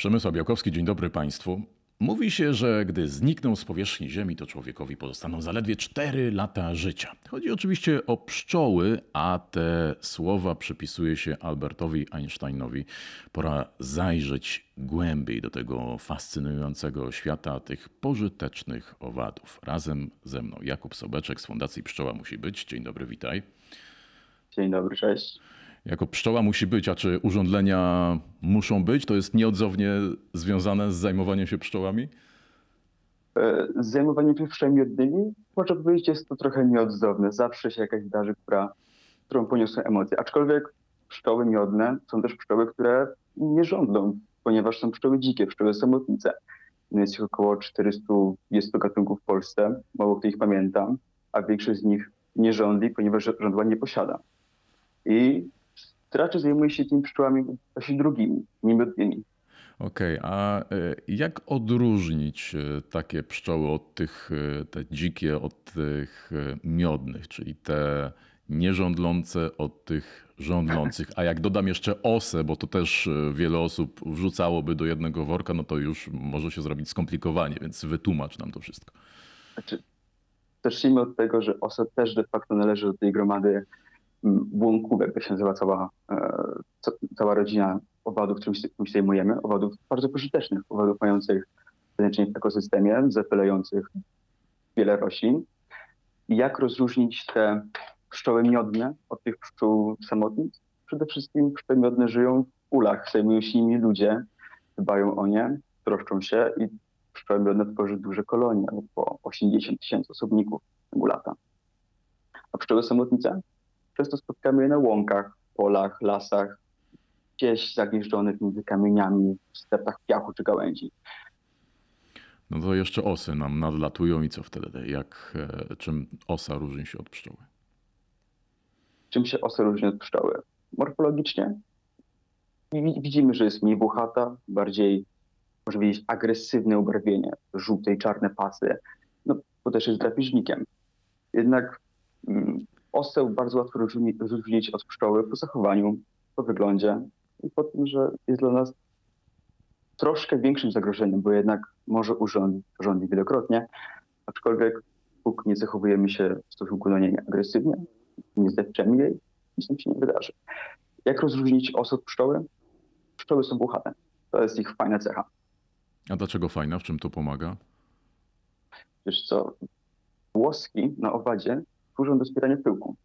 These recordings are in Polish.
Przemysław Białkowski, dzień dobry Państwu. Mówi się, że gdy znikną z powierzchni Ziemi, to człowiekowi pozostaną zaledwie 4 lata życia. Chodzi oczywiście o pszczoły, a te słowa przypisuje się Albertowi Einsteinowi. Pora zajrzeć głębiej do tego fascynującego świata tych pożytecznych owadów. Razem ze mną Jakub Sobeczek z Fundacji Pszczoła Musi Być. Dzień dobry, witaj. Dzień dobry, cześć. Jako pszczoła musi być, a czy urządzenia muszą być? To jest nieodzownie związane z zajmowaniem się pszczołami? E, Z zajmowaniem się pszczołami miodnymi, można powiedzieć, jest to trochę nieodzowne. Zawsze się jakaś wydarzy, która, którą poniosą emocje. Aczkolwiek pszczoły miodne są też pszczoły, które nie żądlą, ponieważ są pszczoły dzikie, pszczoły samotnice. No Jest ich około 420 gatunków w Polsce, mało kto ich pamięta, a większość z nich nie żądli, ponieważ żądła nie posiada. I raczej zajmuje się tymi pszczołami właśnie drugimi, niemiodnymi. Okej, a e, jak odróżnić e, takie pszczoły od tych, e, te dzikie, od tych miodnych, czyli te nierządlące od tych żądlących? A jak dodam jeszcze osę, bo to też wiele osób wrzucałoby do jednego worka, no to już może się zrobić skomplikowanie, więc wytłumacz nam to wszystko. Znaczy, zacznijmy od tego, że osa też de facto należy do tej gromady błąkówek, jak się nazywa cała, e, ca- cała rodzina owadów, którym się, się zajmujemy. Owadów bardzo pożytecznych, owadów mających znaczenie w ekosystemie, zapylających wiele roślin. Jak rozróżnić te pszczoły miodne od tych pszczół samotnic? Przede wszystkim pszczoły miodne żyją w ulach, zajmują się nimi ludzie, dbają o nie, troszczą się i pszczoły miodne tworzy duże kolonie, po 80 tysięcy osobników w ciągu lata. A pszczoły samotnice? Często spotkamy je na łąkach, polach, lasach, gdzieś zagnieżdżonych między kamieniami, w stepach piachu czy gałęzi. No to jeszcze osy nam nadlatują i co wtedy? Jak, e, czym osa różni się od pszczoły? Czym się osa różni od pszczoły? Morfologicznie wi- widzimy, że jest mniej włochata, bardziej, można powiedzieć, agresywne ubarwienie, żółte i czarne pasy, no bo też jest drapieżnikiem. Jednak osę bardzo łatwo rozróżni- rozróżnić od pszczoły po zachowaniu, po wyglądzie i po tym, że jest dla nas troszkę większym zagrożeniem, bo jednak może urządzić, wielokrotnie, aczkolwiek póki nie zachowujemy się w stosunku do niej agresywnie, nie zdepczemy jej, nic nam się nie wydarzy. Jak rozróżnić os od pszczoły? Pszczoły są włochate. To jest ich fajna cecha. A dlaczego fajna? W czym to pomaga? Wiesz co, włoski na owadzie służą do spierania pyłku.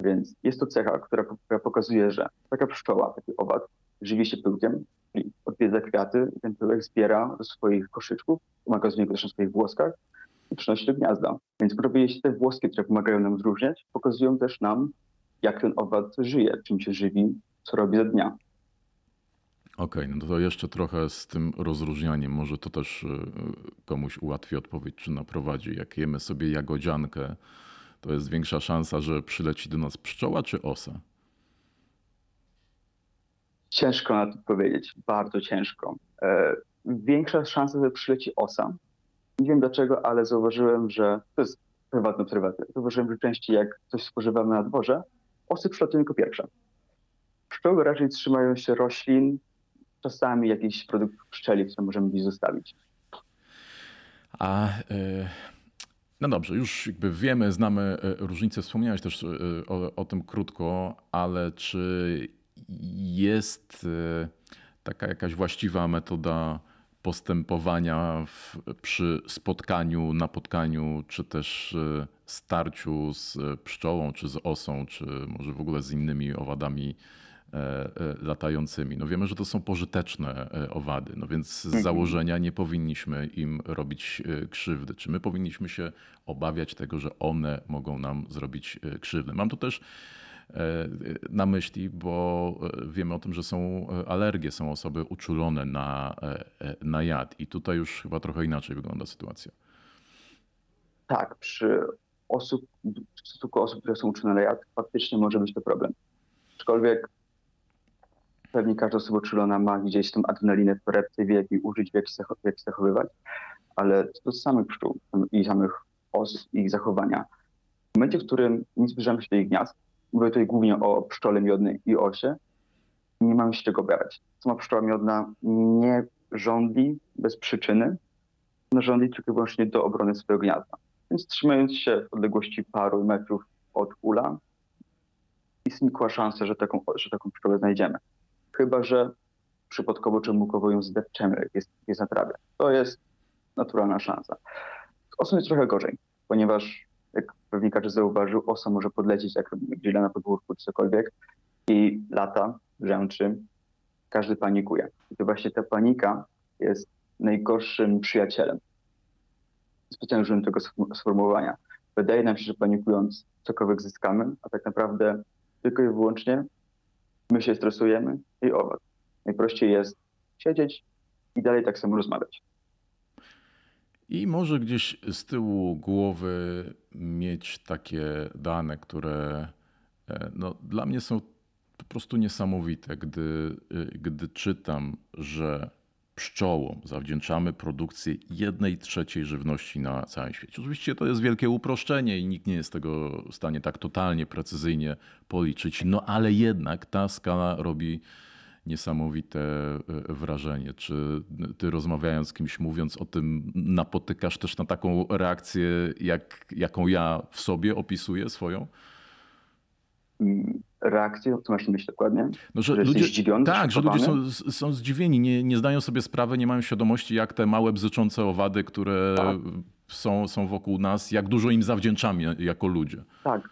Więc jest to cecha, która, pokazuje, że taka pszczoła, taki owad żywi się pyłkiem, czyli odwiedza kwiaty i ten pyłek zbiera do swoich koszyczków, magazynuje go też na swoich włoskach i przynosi do gniazda. Więc powiedzieć, te włoski, które pomagają nam odróżniać, pokazują też nam, jak ten owad żyje, czym się żywi, co robi za dnia. Okej, no to jeszcze trochę z tym rozróżnianiem. Może to też y, komuś ułatwi odpowiedź, czy naprowadzi. Jak jemy sobie jagodziankę, to jest większa szansa, że przyleci do nas pszczoła czy osa? Ciężko na to powiedzieć, bardzo ciężko. E, większa szansa, że przyleci osa. Nie wiem dlaczego, ale zauważyłem, że to jest prywatne obserwacja. Zauważyłem, że częściej jak coś spożywamy na dworze, osy przylatują jako pierwsze. Pszczoły raczej trzymają się roślin, czasami jakiś produkt pszczeli, który możemy gdzieś zostawić. A y, no dobrze, już jakby wiemy, znamy y, różnice. Wspomniałeś też y, o, o tym krótko, ale czy jest y, taka jakaś właściwa metoda postępowania w, przy spotkaniu, napotkaniu, czy też starciu z pszczołą, czy z osą, czy może w ogóle z innymi owadami e, e, latającymi? No wiemy, że to są pożyteczne e, owady, no więc z Mhm. założenia nie powinniśmy im robić e, krzywdy. Czy my powinniśmy się obawiać tego, że one mogą nam zrobić e, krzywdę? Mam tu też e, na myśli, bo e, wiemy o tym, że są e, alergie, są osoby uczulone na, e, e, na jad i tutaj już chyba trochę inaczej wygląda sytuacja. Tak, przy osób, w stosunku osób, które są uczone na jad, faktycznie może być to problem. Aczkolwiek pewnie każda osoba uczulona ma gdzieś tą adrenalinę w torebce, wie jak jej użyć, w jak się, jak się zachowywać, ale co do samych pszczół i samych os ich zachowania. W momencie, w którym nie zbliżamy się do ich gniazd, mówię tutaj głównie o pszczole miodnej i osie, nie mamy się czego obawiać. Sama pszczoła miodna nie żądli bez przyczyny, żądli tylko i wyłącznie do obrony swojego gniazda. Więc trzymając się w odległości paru metrów od ula, jest nikła szansa, że taką, że taką pszczołę znajdziemy. Chyba, że przypadkowo czy mukowo ją zdepczemy, jest, jest na trawie. To jest naturalna szansa. Z osą jest trochę gorzej, ponieważ jak pewnie każdy zauważył, osa może podlecieć jak grilla na podwórku czy cokolwiek i lata, rzęczy, każdy panikuje. I to właśnie ta panika jest najgorszym przyjacielem. Specjalnie użyłem tego sformułowania. Wydaje nam się, że panikując cokolwiek zyskamy, a tak naprawdę tylko i wyłącznie my się stresujemy i owoc. Najprościej jest siedzieć i dalej tak samo rozmawiać. I może gdzieś z tyłu głowy mieć takie dane, które e, no, dla mnie są po prostu niesamowite, gdy, e, gdy czytam, że pszczołom zawdzięczamy produkcję jednej trzeciej żywności na całym świecie. Oczywiście to jest wielkie uproszczenie i nikt nie jest tego w stanie tak totalnie, precyzyjnie policzyć, no ale jednak ta skala robi niesamowite e, wrażenie. Czy ty rozmawiając z kimś, mówiąc o tym, napotykasz też na taką reakcję, jak, jaką ja w sobie opisuję swoją? Reakcję, co masz na myśli dokładnie? No, że, że ludzie, zdziwiony? Tak, że ludzie są, są zdziwieni, nie, nie zdają sobie sprawy, nie mają świadomości, jak te małe bzyczące owady, które tak. są, są wokół nas, jak dużo im zawdzięczamy jako ludzie. Tak.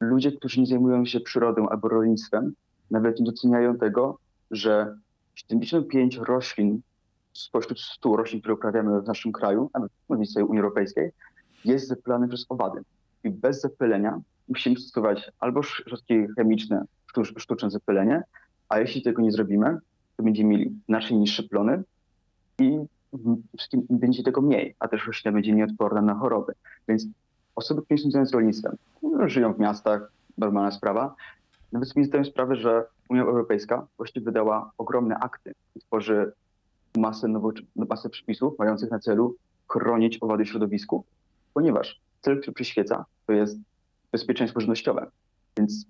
Ludzie, którzy nie zajmują się przyrodą albo rolnictwem, nawet nie doceniają tego, że 75 roślin spośród 100 roślin, które uprawiamy w naszym kraju, nawet w całej Unii Europejskiej, jest zapylany przez owady. I bez zapylenia musimy stosować albo środki chemiczne, sztuczne zapylenie, a jeśli tego nie zrobimy, to będziemy mieli znacznie niższe plony i będzie tego mniej, a też roślina będzie nieodporna na choroby. Więc osoby, które nie są z rolnictwem, no, żyją w miastach, normalna sprawa, nawet sobie zdają sprawę, że Unia Europejska właściwie wydała ogromne akty i tworzy masę, nowo, masę przepisów mających na celu chronić owady środowisku, ponieważ cel, który przyświeca, to jest bezpieczeństwo żywnościowe. Więc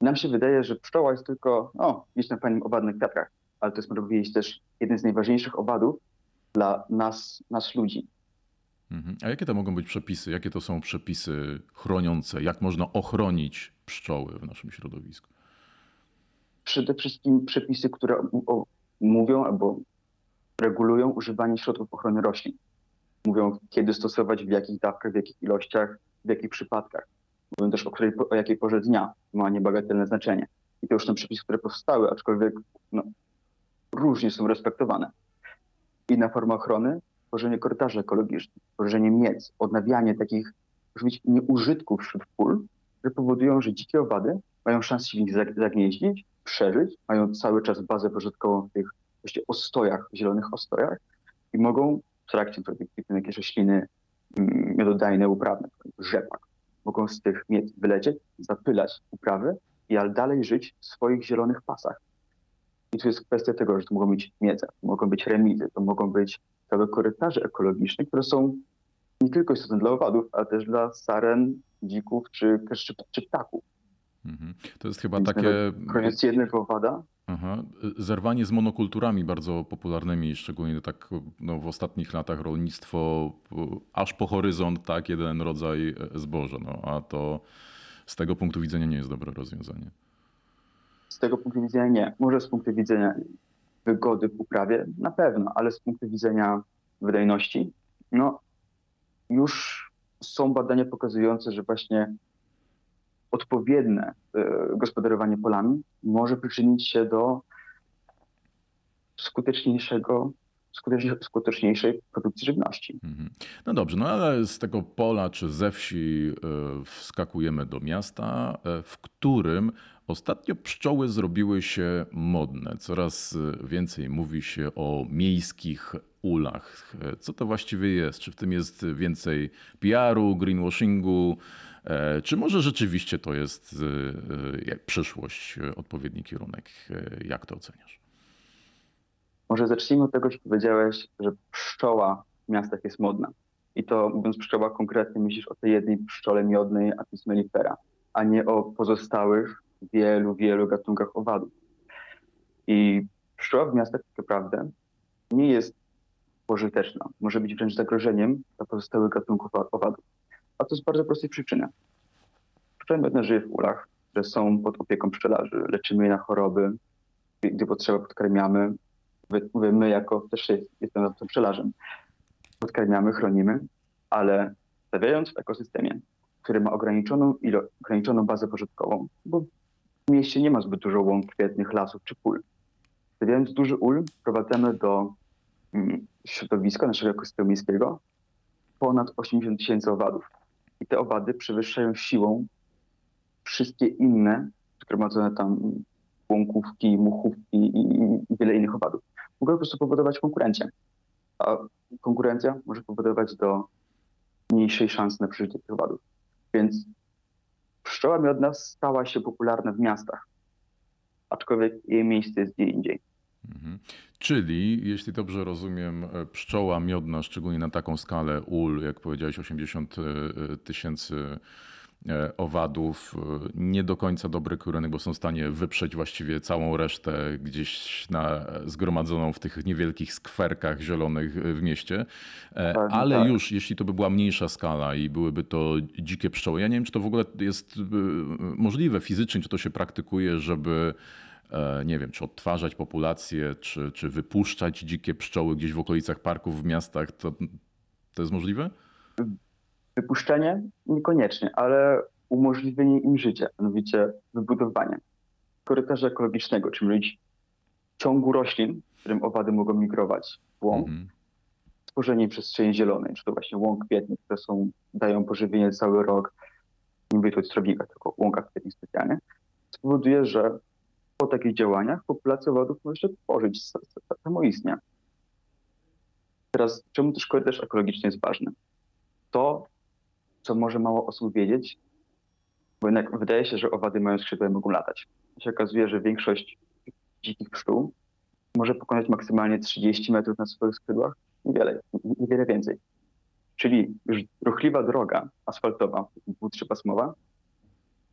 nam się wydaje, że pszczoła jest tylko, o, gdzieś na fajnym owadnych kwiatkach, ale to jest, można powiedzieć, też jeden z najważniejszych owadów dla nas, nas ludzi. Mhm. A jakie to mogą być przepisy? Jakie to są przepisy chroniące? Jak można ochronić pszczoły w naszym środowisku? Przede wszystkim przepisy, które mówią albo regulują używanie środków ochrony roślin. Mówią, kiedy stosować, w jakich dawkach, w jakich ilościach, w jakich przypadkach. Mówią też o, której, o jakiej porze dnia ma niebagatelne znaczenie. I to już są przepisy, które powstały, aczkolwiek no, różnie są respektowane. Inna forma ochrony tworzenie korytarzy ekologicznych, tworzenie miec, odnawianie takich, być nieużytków wśród pól, które powodują, że dzikie owady mają szansę się w nich zagnieździć, przeżyć, mają cały czas bazę pożytkową w tych właśnie ostojach, zielonych ostojach i mogą w trakcie kwitną jakieś rośliny mm, miododajne, uprawne, rzepak, mogą z tych miec wylecieć, zapylać uprawy i dalej żyć w swoich zielonych pasach. I tu jest kwestia tego, że to mogą być miece, to mogą być remizy, to mogą być całe korytarze ekologiczne, które są nie tylko istotne dla owadów, ale też dla saren, dzików czy, czy, czy ptaków. Mhm. To jest chyba Więc takie. Koniec jednego owada. Aha. Zerwanie z monokulturami bardzo popularnymi, szczególnie tak no, w ostatnich latach rolnictwo aż po horyzont, tak, jeden rodzaj zboża. No, a to z tego punktu widzenia nie jest dobre rozwiązanie. Z tego punktu widzenia nie. Może z punktu widzenia wygody w uprawie na pewno, ale z punktu widzenia wydajności, no już są badania pokazujące, że właśnie odpowiednie e, gospodarowanie polami może przyczynić się do skuteczniejszego skuteczniejszej produkcji żywności. Mhm. No dobrze, no ale z tego pola czy ze wsi e, wskakujemy do miasta, e, w którym ostatnio pszczoły zrobiły się modne. Coraz więcej mówi się o miejskich ulach. Co to właściwie jest? Czy w tym jest więcej PR-u, greenwashingu? E, czy może rzeczywiście to jest jak przyszłość, odpowiedni kierunek? Jak to oceniasz? Może zacznijmy od tego, że powiedziałeś, że pszczoła w miastach jest modna. I to mówiąc pszczoła konkretnie myślisz o tej jednej pszczole miodnej Apis mellifera, a nie o pozostałych wielu, wielu gatunkach owadów. I pszczoła w miastach tak naprawdę nie jest pożyteczna. Może być wręcz zagrożeniem dla pozostałych gatunków owadów. A to z bardzo prostej przyczyny. Miodne żyje w ulach, które są pod opieką pszczelarzy. Leczymy je na choroby, gdy potrzeba podkarmiamy. Mówię, my jako też jestem pszczelarzem. Podkarmiamy, chronimy, ale stawiając w ekosystemie, który ma ograniczoną, ilo- ograniczoną bazę pożytkową, bo w mieście nie ma zbyt dużo łąk kwietnych, lasów czy pól. Stawiając duży ul, wprowadzamy do mm, środowiska naszego ekosystemu miejskiego ponad 80 tysięcy owadów. I te owady przewyższają siłą wszystkie inne zgromadzone tam łąkówki, muchówki i, i wiele innych owadów. Mogą po prostu powodować konkurencję. A konkurencja może powodować do mniejszej szansy na przeżycie tych owadów. Więc pszczoła miodna stała się popularna w miastach, aczkolwiek jej miejsce jest gdzie indziej. Mhm. Czyli, jeśli dobrze rozumiem, e, pszczoła miodna, szczególnie na taką skalę ul, jak powiedziałeś, 80 e, tysięcy E, owadów, e, nie do końca dobry kierunek, bo są w stanie wyprzeć właściwie całą resztę gdzieś na, zgromadzoną w tych niewielkich skwerkach zielonych w mieście. Ale tak. już jeśli to by była mniejsza skala i byłyby to dzikie pszczoły, ja nie wiem, czy to w ogóle jest możliwe fizycznie, czy to się praktykuje, żeby nie wiem, czy odtwarzać populację, czy, czy wypuszczać dzikie pszczoły gdzieś w okolicach parków w miastach, to, to jest możliwe? Wypuszczenie? Niekoniecznie, ale umożliwienie im życia, mianowicie wybudowanie korytarza ekologicznego, czyli mówić ciągu roślin, w którym owady mogą migrować w łąk, mm -hmm. stworzenie przestrzeni zielonej, czy to właśnie łąk kwietnych, które są, dają pożywienie cały rok, nie mówię tu o tylko łąkach kwietnych specjalnie, spowoduje, że po takich działaniach populacja owadów może się tworzyć samoistnie. Teraz, czemu też korytarz ekologiczny jest ważny? To co może mało osób wiedzieć, bo jednak wydaje się, że owady mają skrzydła i mogą latać. się okazuje, że większość dzikich pszczół może pokonać maksymalnie 30 metrów na swoich skrzydłach, niewiele, niewiele więcej. Czyli już ruchliwa droga asfaltowa, dwu-trzypasmowa,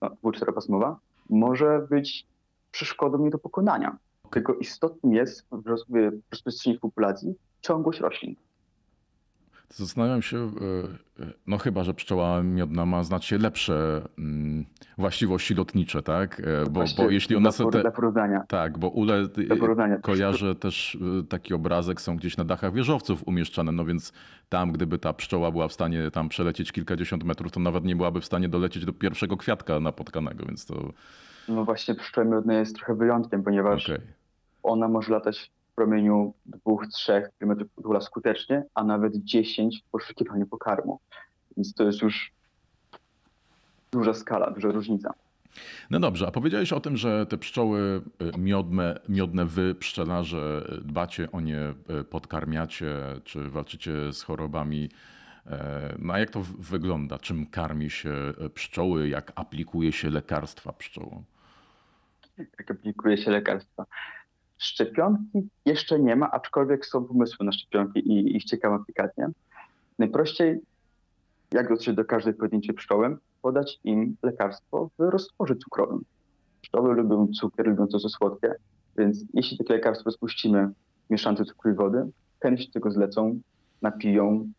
no, dwu-czteropasmowa, może być przeszkodą nie do pokonania. Tylko istotnym jest w rozprzestrzenieniu populacji ciągłość roślin. Zastanawiam się, e, e, no chyba, że pszczoła miodna ma znacznie lepsze mm, właściwości lotnicze, tak? E, bo, bo jeśli ona sobie. Te, dla porównania. Tak, bo ule kojarzę też taki obrazek, są gdzieś na dachach wieżowców umieszczane, no więc tam, gdyby ta pszczoła była w stanie tam przelecieć kilkadziesiąt metrów, to nawet nie byłaby w stanie dolecieć do pierwszego kwiatka napotkanego, więc to. No właśnie, pszczoła miodna jest trochę wyjątkiem, ponieważ okay. ona może latać promieniu 2-3 km ula skutecznie, a nawet 10 w poszukiwaniu pokarmu. Więc to jest już duża skala, duża różnica. No dobrze, a powiedziałeś o tym, że te pszczoły y, miodne, miodne wy, pszczelarze, dbacie o nie, y, podkarmiacie, czy walczycie z chorobami. E, no a jak to wygląda? Czym karmi się y, pszczoły? Jak aplikuje się lekarstwa pszczołom? Jak aplikuje się lekarstwa? Szczepionki jeszcze nie ma, aczkolwiek są pomysły na szczepionki i ich ciekawe aplikacje. Najprościej, jak dotrzeć do każdej pojedynczej pszczoły, podać im lekarstwo w roztworze cukrowym. Pszczoły lubią cukier, lubią to, co słodkie, więc jeśli takie lekarstwo spuścimy w mieszance cukru i wody, chętnie się tego zlecą, napiją,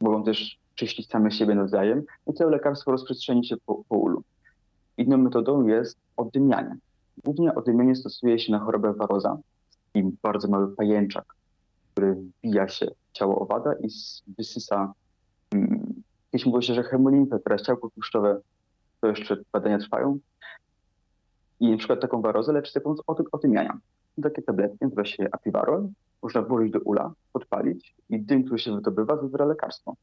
mogą też czyścić same siebie nawzajem i to lekarstwo rozprzestrzeni się po, po ulu. Inną metodą jest oddymianie. Głównie odymienie stosuje się na chorobę waroza, i bardzo mały pajęczak, który wbija się w ciało owada i wysysa. Hmm, kiedyś mówiło się, że hemolimfę, teraz ciałko tłuszczowe, to jeszcze badania trwają. I na przykład taką warozę leczy się pomocą otymiania. Takie tabletki nazywa się apiwarol. Można włożyć do ula, podpalić i dym, który się wydobywa, wybiera lekarstwo.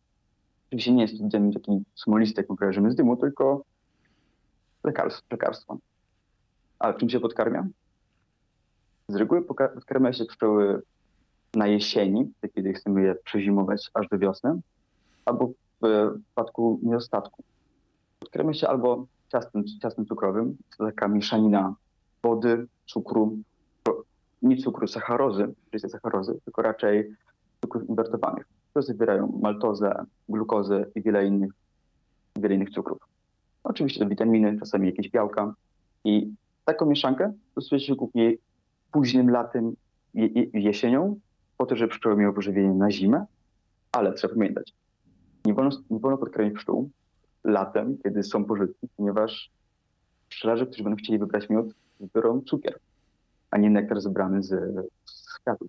Oczywiście nie jest to dym taki smolisty, jak my kojarzymy z dymu, tylko lekarstwo. lekarstwo. A czym się podkarmia? Z reguły podkarmia się pszczoły na jesieni, kiedy chcemy je przezimować aż do wiosny, albo w przypadku niedostatku. Podkarmia się albo ciastem, ciastem cukrowym, to taka mieszanina wody, cukru, nie cukru, sacharozy, czyli sacharozy, tylko raczej cukrów inwertowanych, które zawierają maltozę, glukozę i wiele innych, wiele innych cukrów. Oczywiście to witaminy, czasami jakieś białka. I Taką mieszankę stosuje się głównie późnym latem, jesienią po to, żeby pszczoły miały pożywienie na zimę, ale trzeba pamiętać, nie wolno, nie wolno podkarmić pszczół latem, kiedy są pożytki, ponieważ pszczelarze, którzy będą chcieli wybrać miód, wybiorą cukier, a nie nektar zebrany z, z kwiatów.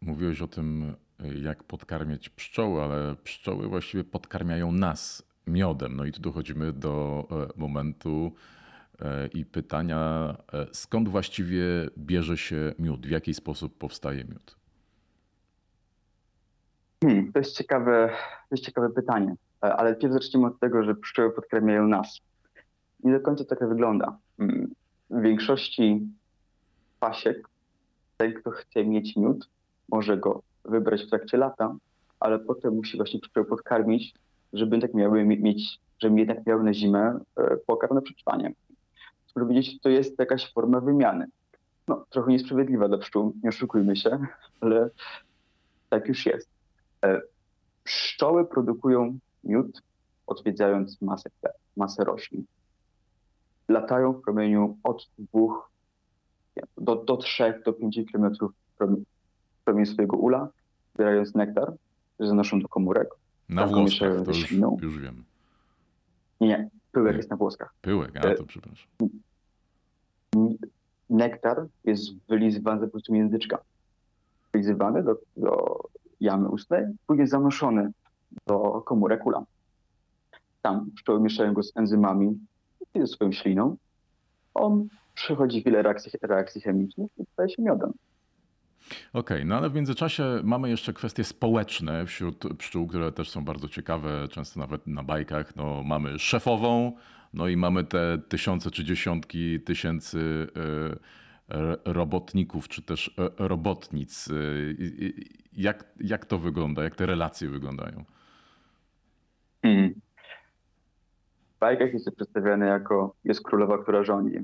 Mówiłeś o tym, jak podkarmiać pszczoły, ale pszczoły właściwie podkarmiają nas miodem. No i tu dochodzimy do e, momentu e, i pytania, e, skąd właściwie bierze się miód, w jaki sposób powstaje miód? Hmm, to, jest ciekawe, to jest ciekawe pytanie, ale pierw zacznijmy od tego, że pszczoły podkarmiają nas. Nie do końca tak wygląda. W większości pasiek ten, kto chce mieć miód, może go wybrać w trakcie lata, ale potem musi właśnie pszczoły podkarmić, żeby jednak miały mieć, żeby jednak miały na zimę e, pokarm na przetrwanie. Żeby to jest jakaś forma wymiany. No, trochę niesprawiedliwa dla pszczół, nie oszukujmy się, ale tak już jest. E, pszczoły produkują miód, odwiedzając masę, masę roślin. Latają w promieniu od dwóch do, do 3 do 5 km w promieniu swojego ula, zbierając nektar, zanoszą do komórek. Na włoskach, to już, już wiem. Nie, nie, pyłek jest na włoskach. Pyłek, a to przepraszam. Nektar jest wylizywany za pomocą języczka. Wylizywany do, do jamy ustnej, później zanoszony do komórek ula. Tam pszczoły mieszają go z enzymami ze swoją śliną. On przechodzi wiele reakcji, reakcji chemicznych i staje się miodem. Okej, okay, no ale w międzyczasie mamy jeszcze kwestie społeczne wśród pszczół, które też są bardzo ciekawe, często nawet na bajkach. No, mamy szefową, no i mamy te tysiące czy dziesiątki tysięcy e, robotników, czy też e, robotnic. E, jak, jak to wygląda? Jak te relacje wyglądają? Hmm. Bajkach jest to przedstawiane jako jest królowa, która rządzi.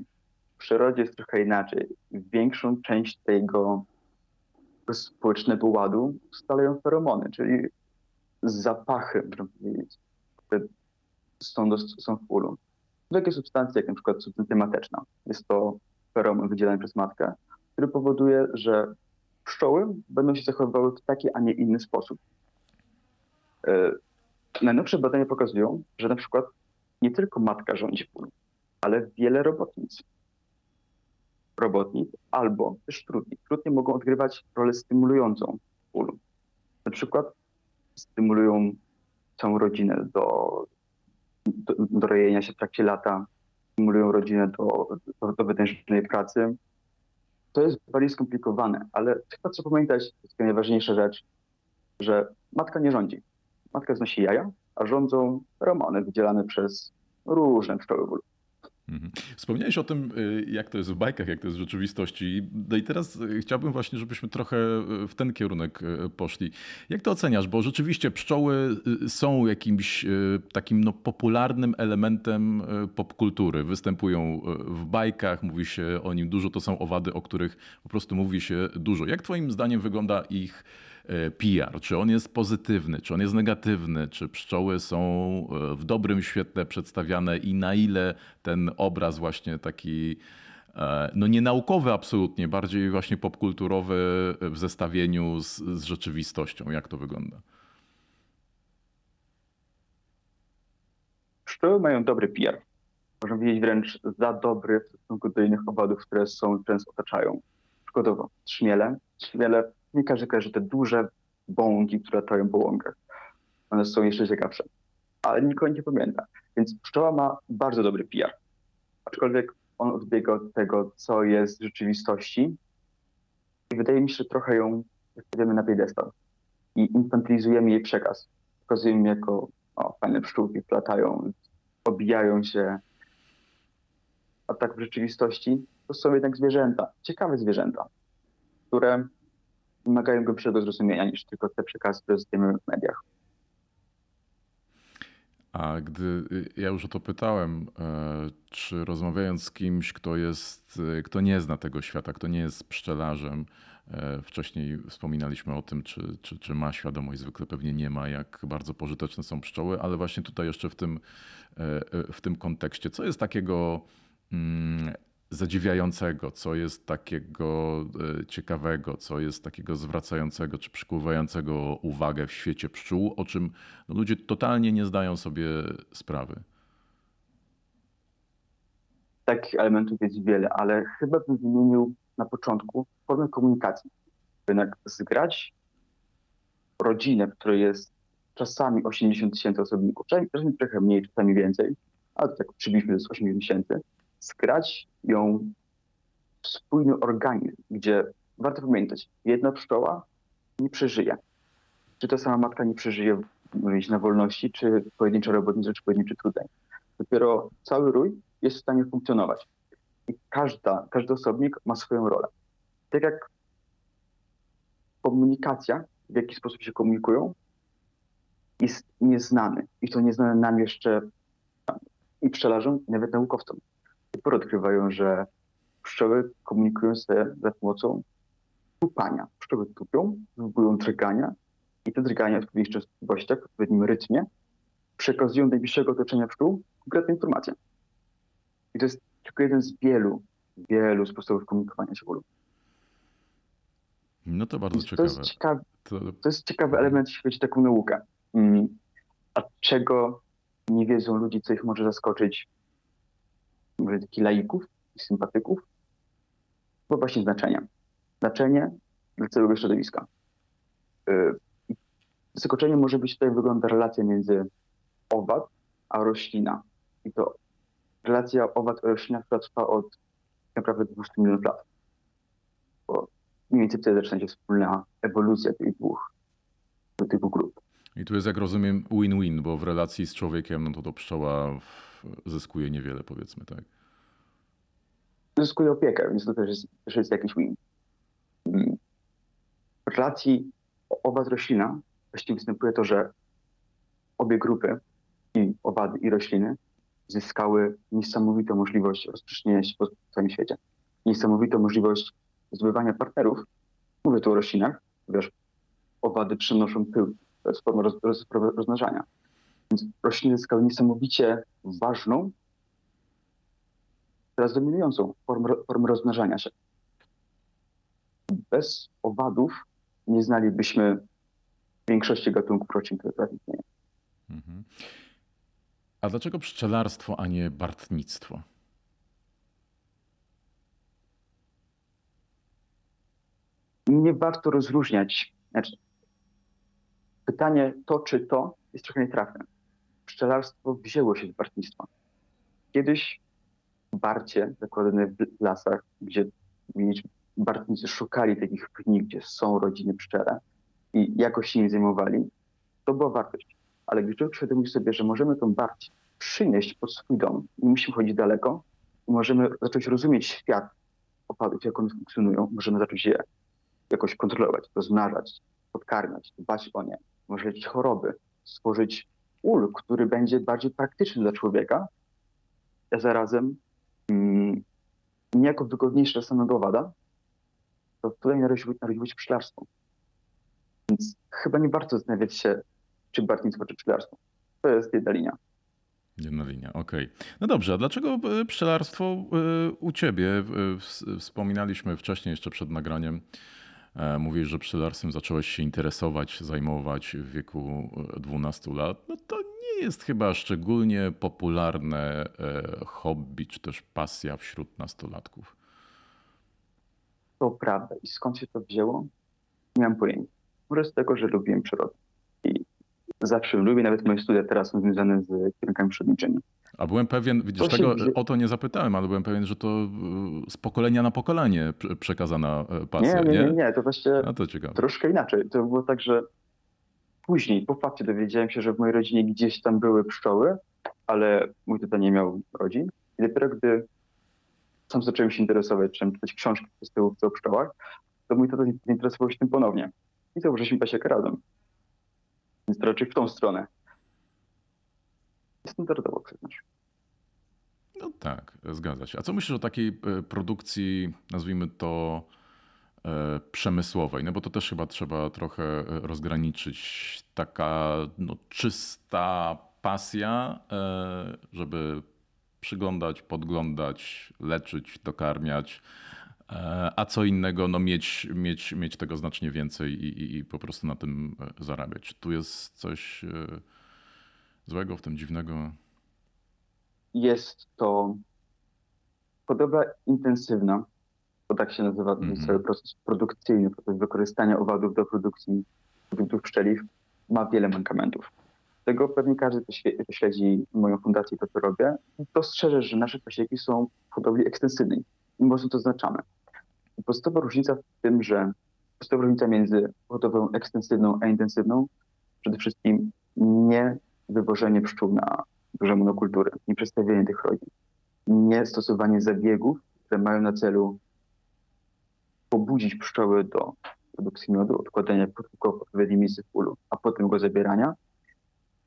W przyrodzie jest trochę inaczej. Większą część tego społecznego ładu ustalają feromony, czyli zapachy, które są, do, są w ulu. Takie substancje, jak na przykład substancja mateczna. Jest to feromon wydzielany przez matkę, który powoduje, że pszczoły będą się zachowywały w taki, a nie inny sposób. E, najnowsze badania pokazują, że na przykład nie tylko matka rządzi pól, ale wiele robotnic robotnik albo też trudni. Trudni mogą odgrywać rolę stymulującą ulu. Na przykład stymulują całą rodzinę do, do, do rojenia się w trakcie lata, stymulują rodzinę do, do, do wytężonej pracy. To jest bardziej skomplikowane, ale chyba trzeba pamiętać, to jest najważniejsza rzecz, że matka nie rządzi. Matka znosi jaja, a rządzą romany wydzielane przez różne pszczoły w ulu. Mhm. Wspomniałeś o tym, y, jak to jest w bajkach, jak to jest w rzeczywistości. No i teraz y, chciałbym właśnie, żebyśmy trochę y, w ten kierunek poszli. Jak to oceniasz? Bo rzeczywiście pszczoły są jakimś takim no, popularnym elementem popkultury. Występują w bajkach, mówi się o nim dużo. To są owady, o których po prostu mówi się dużo. Jak Twoim zdaniem wygląda ich PR? Czy on jest pozytywny, czy on jest negatywny, czy pszczoły są e, w dobrym świetle przedstawiane i na ile ten obraz właśnie taki e, no nie naukowy absolutnie, bardziej właśnie popkulturowy w zestawieniu z, z rzeczywistością. Jak to wygląda? Pszczoły mają dobry PR. Można powiedzieć wręcz za dobry w stosunku do innych owadów, które są często otaczają. Przykładowo trzmiele. Trzmiele nie każdy kojarzy te duże bąki, które latają po łąkach. One są jeszcze ciekawsze. Ale nikogo nie pamięta. Więc pszczoła ma bardzo dobry PR. Aczkolwiek on odbiega od tego, co jest w rzeczywistości. I wydaje mi się, że trochę ją stawiamy na piedestal. I infantylizujemy jej przekaz. Pokazujemy jako o, fajne pszczółki, platają, obijają się. A tak w rzeczywistości to są jednak zwierzęta, ciekawe zwierzęta, które wymagają głębszego zrozumienia niż tylko te przekazy, które zostajemy w mediach. A gdy y, ja już o to pytałem, e, czy rozmawiając z kimś, kto jest, y, kto nie zna tego świata, kto nie jest pszczelarzem, e, wcześniej wspominaliśmy o tym, czy, czy, czy ma świadomość, zwykle pewnie nie ma, jak bardzo pożyteczne są pszczoły, ale właśnie tutaj jeszcze w tym, e, w tym kontekście, co jest takiego mm, zadziwiającego, co jest takiego e, ciekawego, co jest takiego zwracającego czy przykuwającego uwagę w świecie pszczół, o czym no, ludzie totalnie nie zdają sobie sprawy? Takich elementów jest wiele, ale chyba bym wymienił na początku formę komunikacji. Jednak zgrać rodzinę, w której jest czasami 80 tysięcy osobników, czasami trochę mniej, czasami więcej, ale tak przybliżmy, to jest 80 tysięcy, skrać ją w spójny organizm, gdzie warto pamiętać, jedna pszczoła nie przeżyje. Czy ta sama matka nie przeżyje mówić, na wolności, czy pojedyncza robotnicza, czy pojedynczy tutaj. Dopiero cały rój jest w stanie funkcjonować. I każda, każdy osobnik ma swoją rolę. Tak jak komunikacja, w jaki sposób się komunikują, jest nieznany. I to nieznane nam jeszcze i pszczelarzom, i nawet naukowcom. Dopiero odkrywają, że pszczoły komunikują się za pomocą tupania. Pszczoły tupią, wywołują drgania i te drgania w odpowiednich częstotliwościach, w odpowiednim rytmie przekazują do najbliższego otoczenia pszczół konkretne informacje. I to jest tylko jeden z wielu, wielu sposobów komunikowania się ulu. No to bardzo to ciekawe. Jest ciekawy, to... to jest ciekawy element, jeśli chodzi o taką naukę. Mm. A czego nie wiedzą ludzie, co ich może zaskoczyć, takich laików i sympatyków? Bo właśnie znaczenie. Znaczenie dla całego środowiska. Y, zaskoczenie może być tutaj wygląda relacja między owad a roślina. I to relacja owad-roślina, która trwa od naprawdę 200 milionów lat. Bo mniej więcej wtedy zaczyna się wspólna ewolucja tych dwóch, tych dwóch grup. I tu jest, jak rozumiem, win-win, bo w relacji z człowiekiem, no to to pszczoła zyskuje niewiele, powiedzmy, tak? Zyskuje opiekę, więc to też jest, też jest jakiś win. Mm. W relacji owad-roślina właściwie występuje to, że obie grupy, i owady, i rośliny, zyskały niesamowitą możliwość rozprzestrzeniania się po całym świecie. Niesamowitą możliwość zdobywania partnerów. Mówię tu o roślinach, ponieważ owady przynoszą pył, to jest forma roz, roz, rozmnażania. Więc rośliny zyskały niesamowicie ważną, teraz dominującą formę, formę rozmnażania się. Bez owadów nie znalibyśmy większości gatunków roślin, które teraz istnieją. Mhm. A dlaczego pszczelarstwo, a nie bartnictwo? Nie warto rozróżniać. Znaczy, pytanie to czy to jest trochę nietrafne. Pszczelarstwo wzięło się z bartnictwa. Kiedyś barcie zakładane w lasach, gdzie bartnicy szukali takich pni, gdzie są rodziny pszczele i jakoś się nie zajmowali, to była wartość. Ale gdy człowiek świadomi sobie, że możemy tą barć przynieść pod swój dom, nie musimy chodzić daleko, i możemy zacząć rozumieć świat opadów, jak one funkcjonują, możemy zacząć je jakoś kontrolować, rozmnażać, podkarmiać, dbać o nie, może leczyć choroby, stworzyć ul, który będzie bardziej praktyczny dla człowieka, a zarazem mm, niejako wygodniejszy dla samego owada, to tutaj narodziło, się pszczelarstwo. Więc chyba nie warto zastanawiać się, czy bartnictwo, czy pszczelarstwo. To jest jedna linia. Jedna linia, okej. Okay. No dobrze, a dlaczego e, pszczelarstwo e, u ciebie? Wspominaliśmy wcześniej, jeszcze przed nagraniem, mówisz, że pszczelarstwem zacząłeś się interesować, zajmować w wieku 12 lat. No to nie jest chyba szczególnie popularne hobby, czy też pasja wśród nastolatków. To prawda. I skąd się to wzięło? Nie mam pojęcia. Może z tego, że lubiłem przyrodę zawsze lubię, nawet moje studia teraz są związane z kierunkami przyrodniczymi. A byłem pewien, widzisz, to tego się... o to nie zapytałem, ale byłem pewien, że to e, z pokolenia na pokolenie przekazana e, pasja. Nie, nie, nie, nie to właśnie no to troszkę inaczej. To było tak, że później, po fakcie dowiedziałem się, że w mojej rodzinie gdzieś tam były pszczoły, ale mój tata nie miał rodzin. I dopiero gdy sam zacząłem się interesować, czym czytać książki z tyłu o pszczołach, to mój tata zainteresował się tym ponownie. I założyliśmy pasiekę razem. Więc to raczej w tą stronę. Standardowo przyznasz. No tak, zgadza się. A co myślisz o takiej e, produkcji, nazwijmy to e, przemysłowej? No bo to też chyba trzeba trochę e, rozgraniczyć. Taka no, czysta pasja, żeby przyglądać, podglądać, leczyć, dokarmiać. A co innego, no mieć, mieć, mieć tego znacznie więcej i, i, i po prostu na tym zarabiać. Tu jest coś złego w tym dziwnego? Jest to hodowla intensywna, bo tak się nazywa mm -hmm. cały proces produkcyjny, proces wykorzystania owadów do produkcji produktów pszczelich, ma wiele mankamentów. Tego pewnie każdy, kto śledzi moją fundację, to co robię, dostrzeże, że nasze pasieki są w hodowli ekstensywnej i mocno to znaczamy. Podstawowa różnica w tym, że podstawowa różnica między hodowlą ekstensywną a intensywną przede wszystkim nie wywożenie pszczół na duże monokultury, nie przestawienie tych rodzin, nie stosowanie zabiegów, które mają na celu pobudzić pszczoły do produkcji miodu, odkładania go w odpowiednim miejscu w ulu, a potem go zabierania.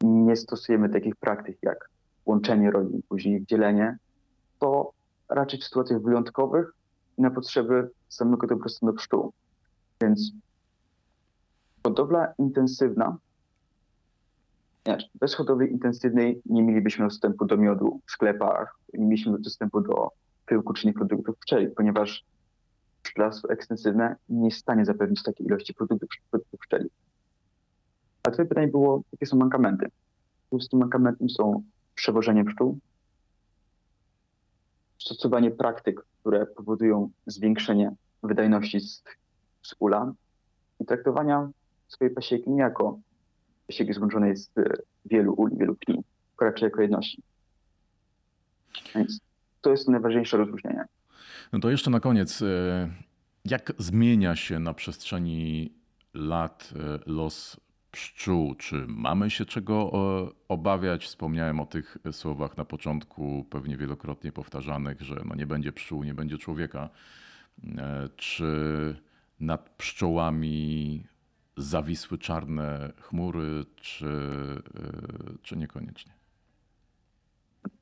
Nie stosujemy takich praktyk jak łączenie rodzin, później dzielenie. To raczej w sytuacjach wyjątkowych i na potrzeby samego dobrostanu pszczół. Więc hodowla intensywna, bez hodowli intensywnej nie mielibyśmy dostępu do miodu w sklepach, nie mieliśmy dostępu do pyłku czy produktów pszczeli, ponieważ pszczelarstwo ekstensywne nie jest w stanie zapewnić takiej ilości produktów, produktów pszczeli. A twoje pytanie było, jakie są mankamenty? Tym mankamentem są przewożenie pszczół, stosowanie praktyk, które powodują zwiększenie wydajności z, z ula i traktowania swojej pasieki nie jako pasieki złączonej z wielu ul, wielu pni, raczej jako jedności. Więc to jest najważniejsze rozróżnienie. No to jeszcze na koniec, e, jak zmienia się na przestrzeni lat e, los pszczół? Czy mamy się czego e, obawiać? Wspomniałem o tych słowach na początku, pewnie wielokrotnie powtarzanych, że no nie będzie pszczół, nie będzie człowieka. Czy nad pszczołami zawisły czarne chmury, czy, czy niekoniecznie?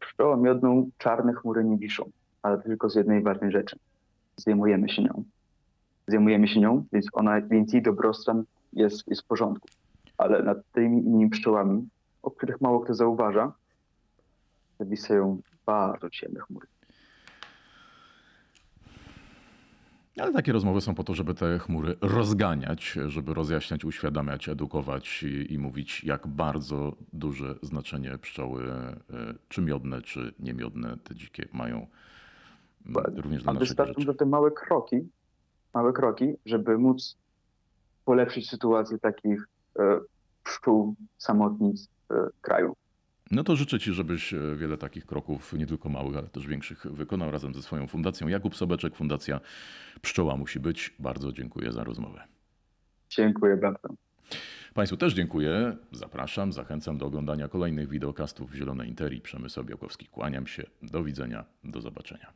Pszczołą miodną czarne chmury nie wiszą ale tylko z jednej ważnej rzeczy. Zajmujemy się nią. Zajmujemy się nią, więc ona, więc jej dobrostan jest, jest w porządku. Ale nad tymi innymi pszczołami, o których mało kto zauważa, zawisają bardzo ciemne chmury. Ale takie rozmowy są po to, żeby te chmury rozganiać, żeby rozjaśniać, uświadamiać, edukować i, i mówić, jak bardzo duże znaczenie pszczoły, e, czy miodne, czy niemiodne, te dzikie mają również dla A wystarczą do te małe kroki, małe kroki, żeby móc polepszyć sytuację takich e, pszczół, samotnic w kraju. No to życzę Ci, żebyś e, wiele takich kroków, nie tylko małych, ale też większych, wykonał razem ze swoją fundacją. Jakub Sobeczek, Fundacja Pszczoła musi być. Bardzo dziękuję za rozmowę. Dziękuję bardzo. Państwu też dziękuję. Zapraszam, zachęcam do oglądania kolejnych wideokastów Zielonej Interii. Przemysł Białkowski, kłaniam się. Do widzenia, do zobaczenia.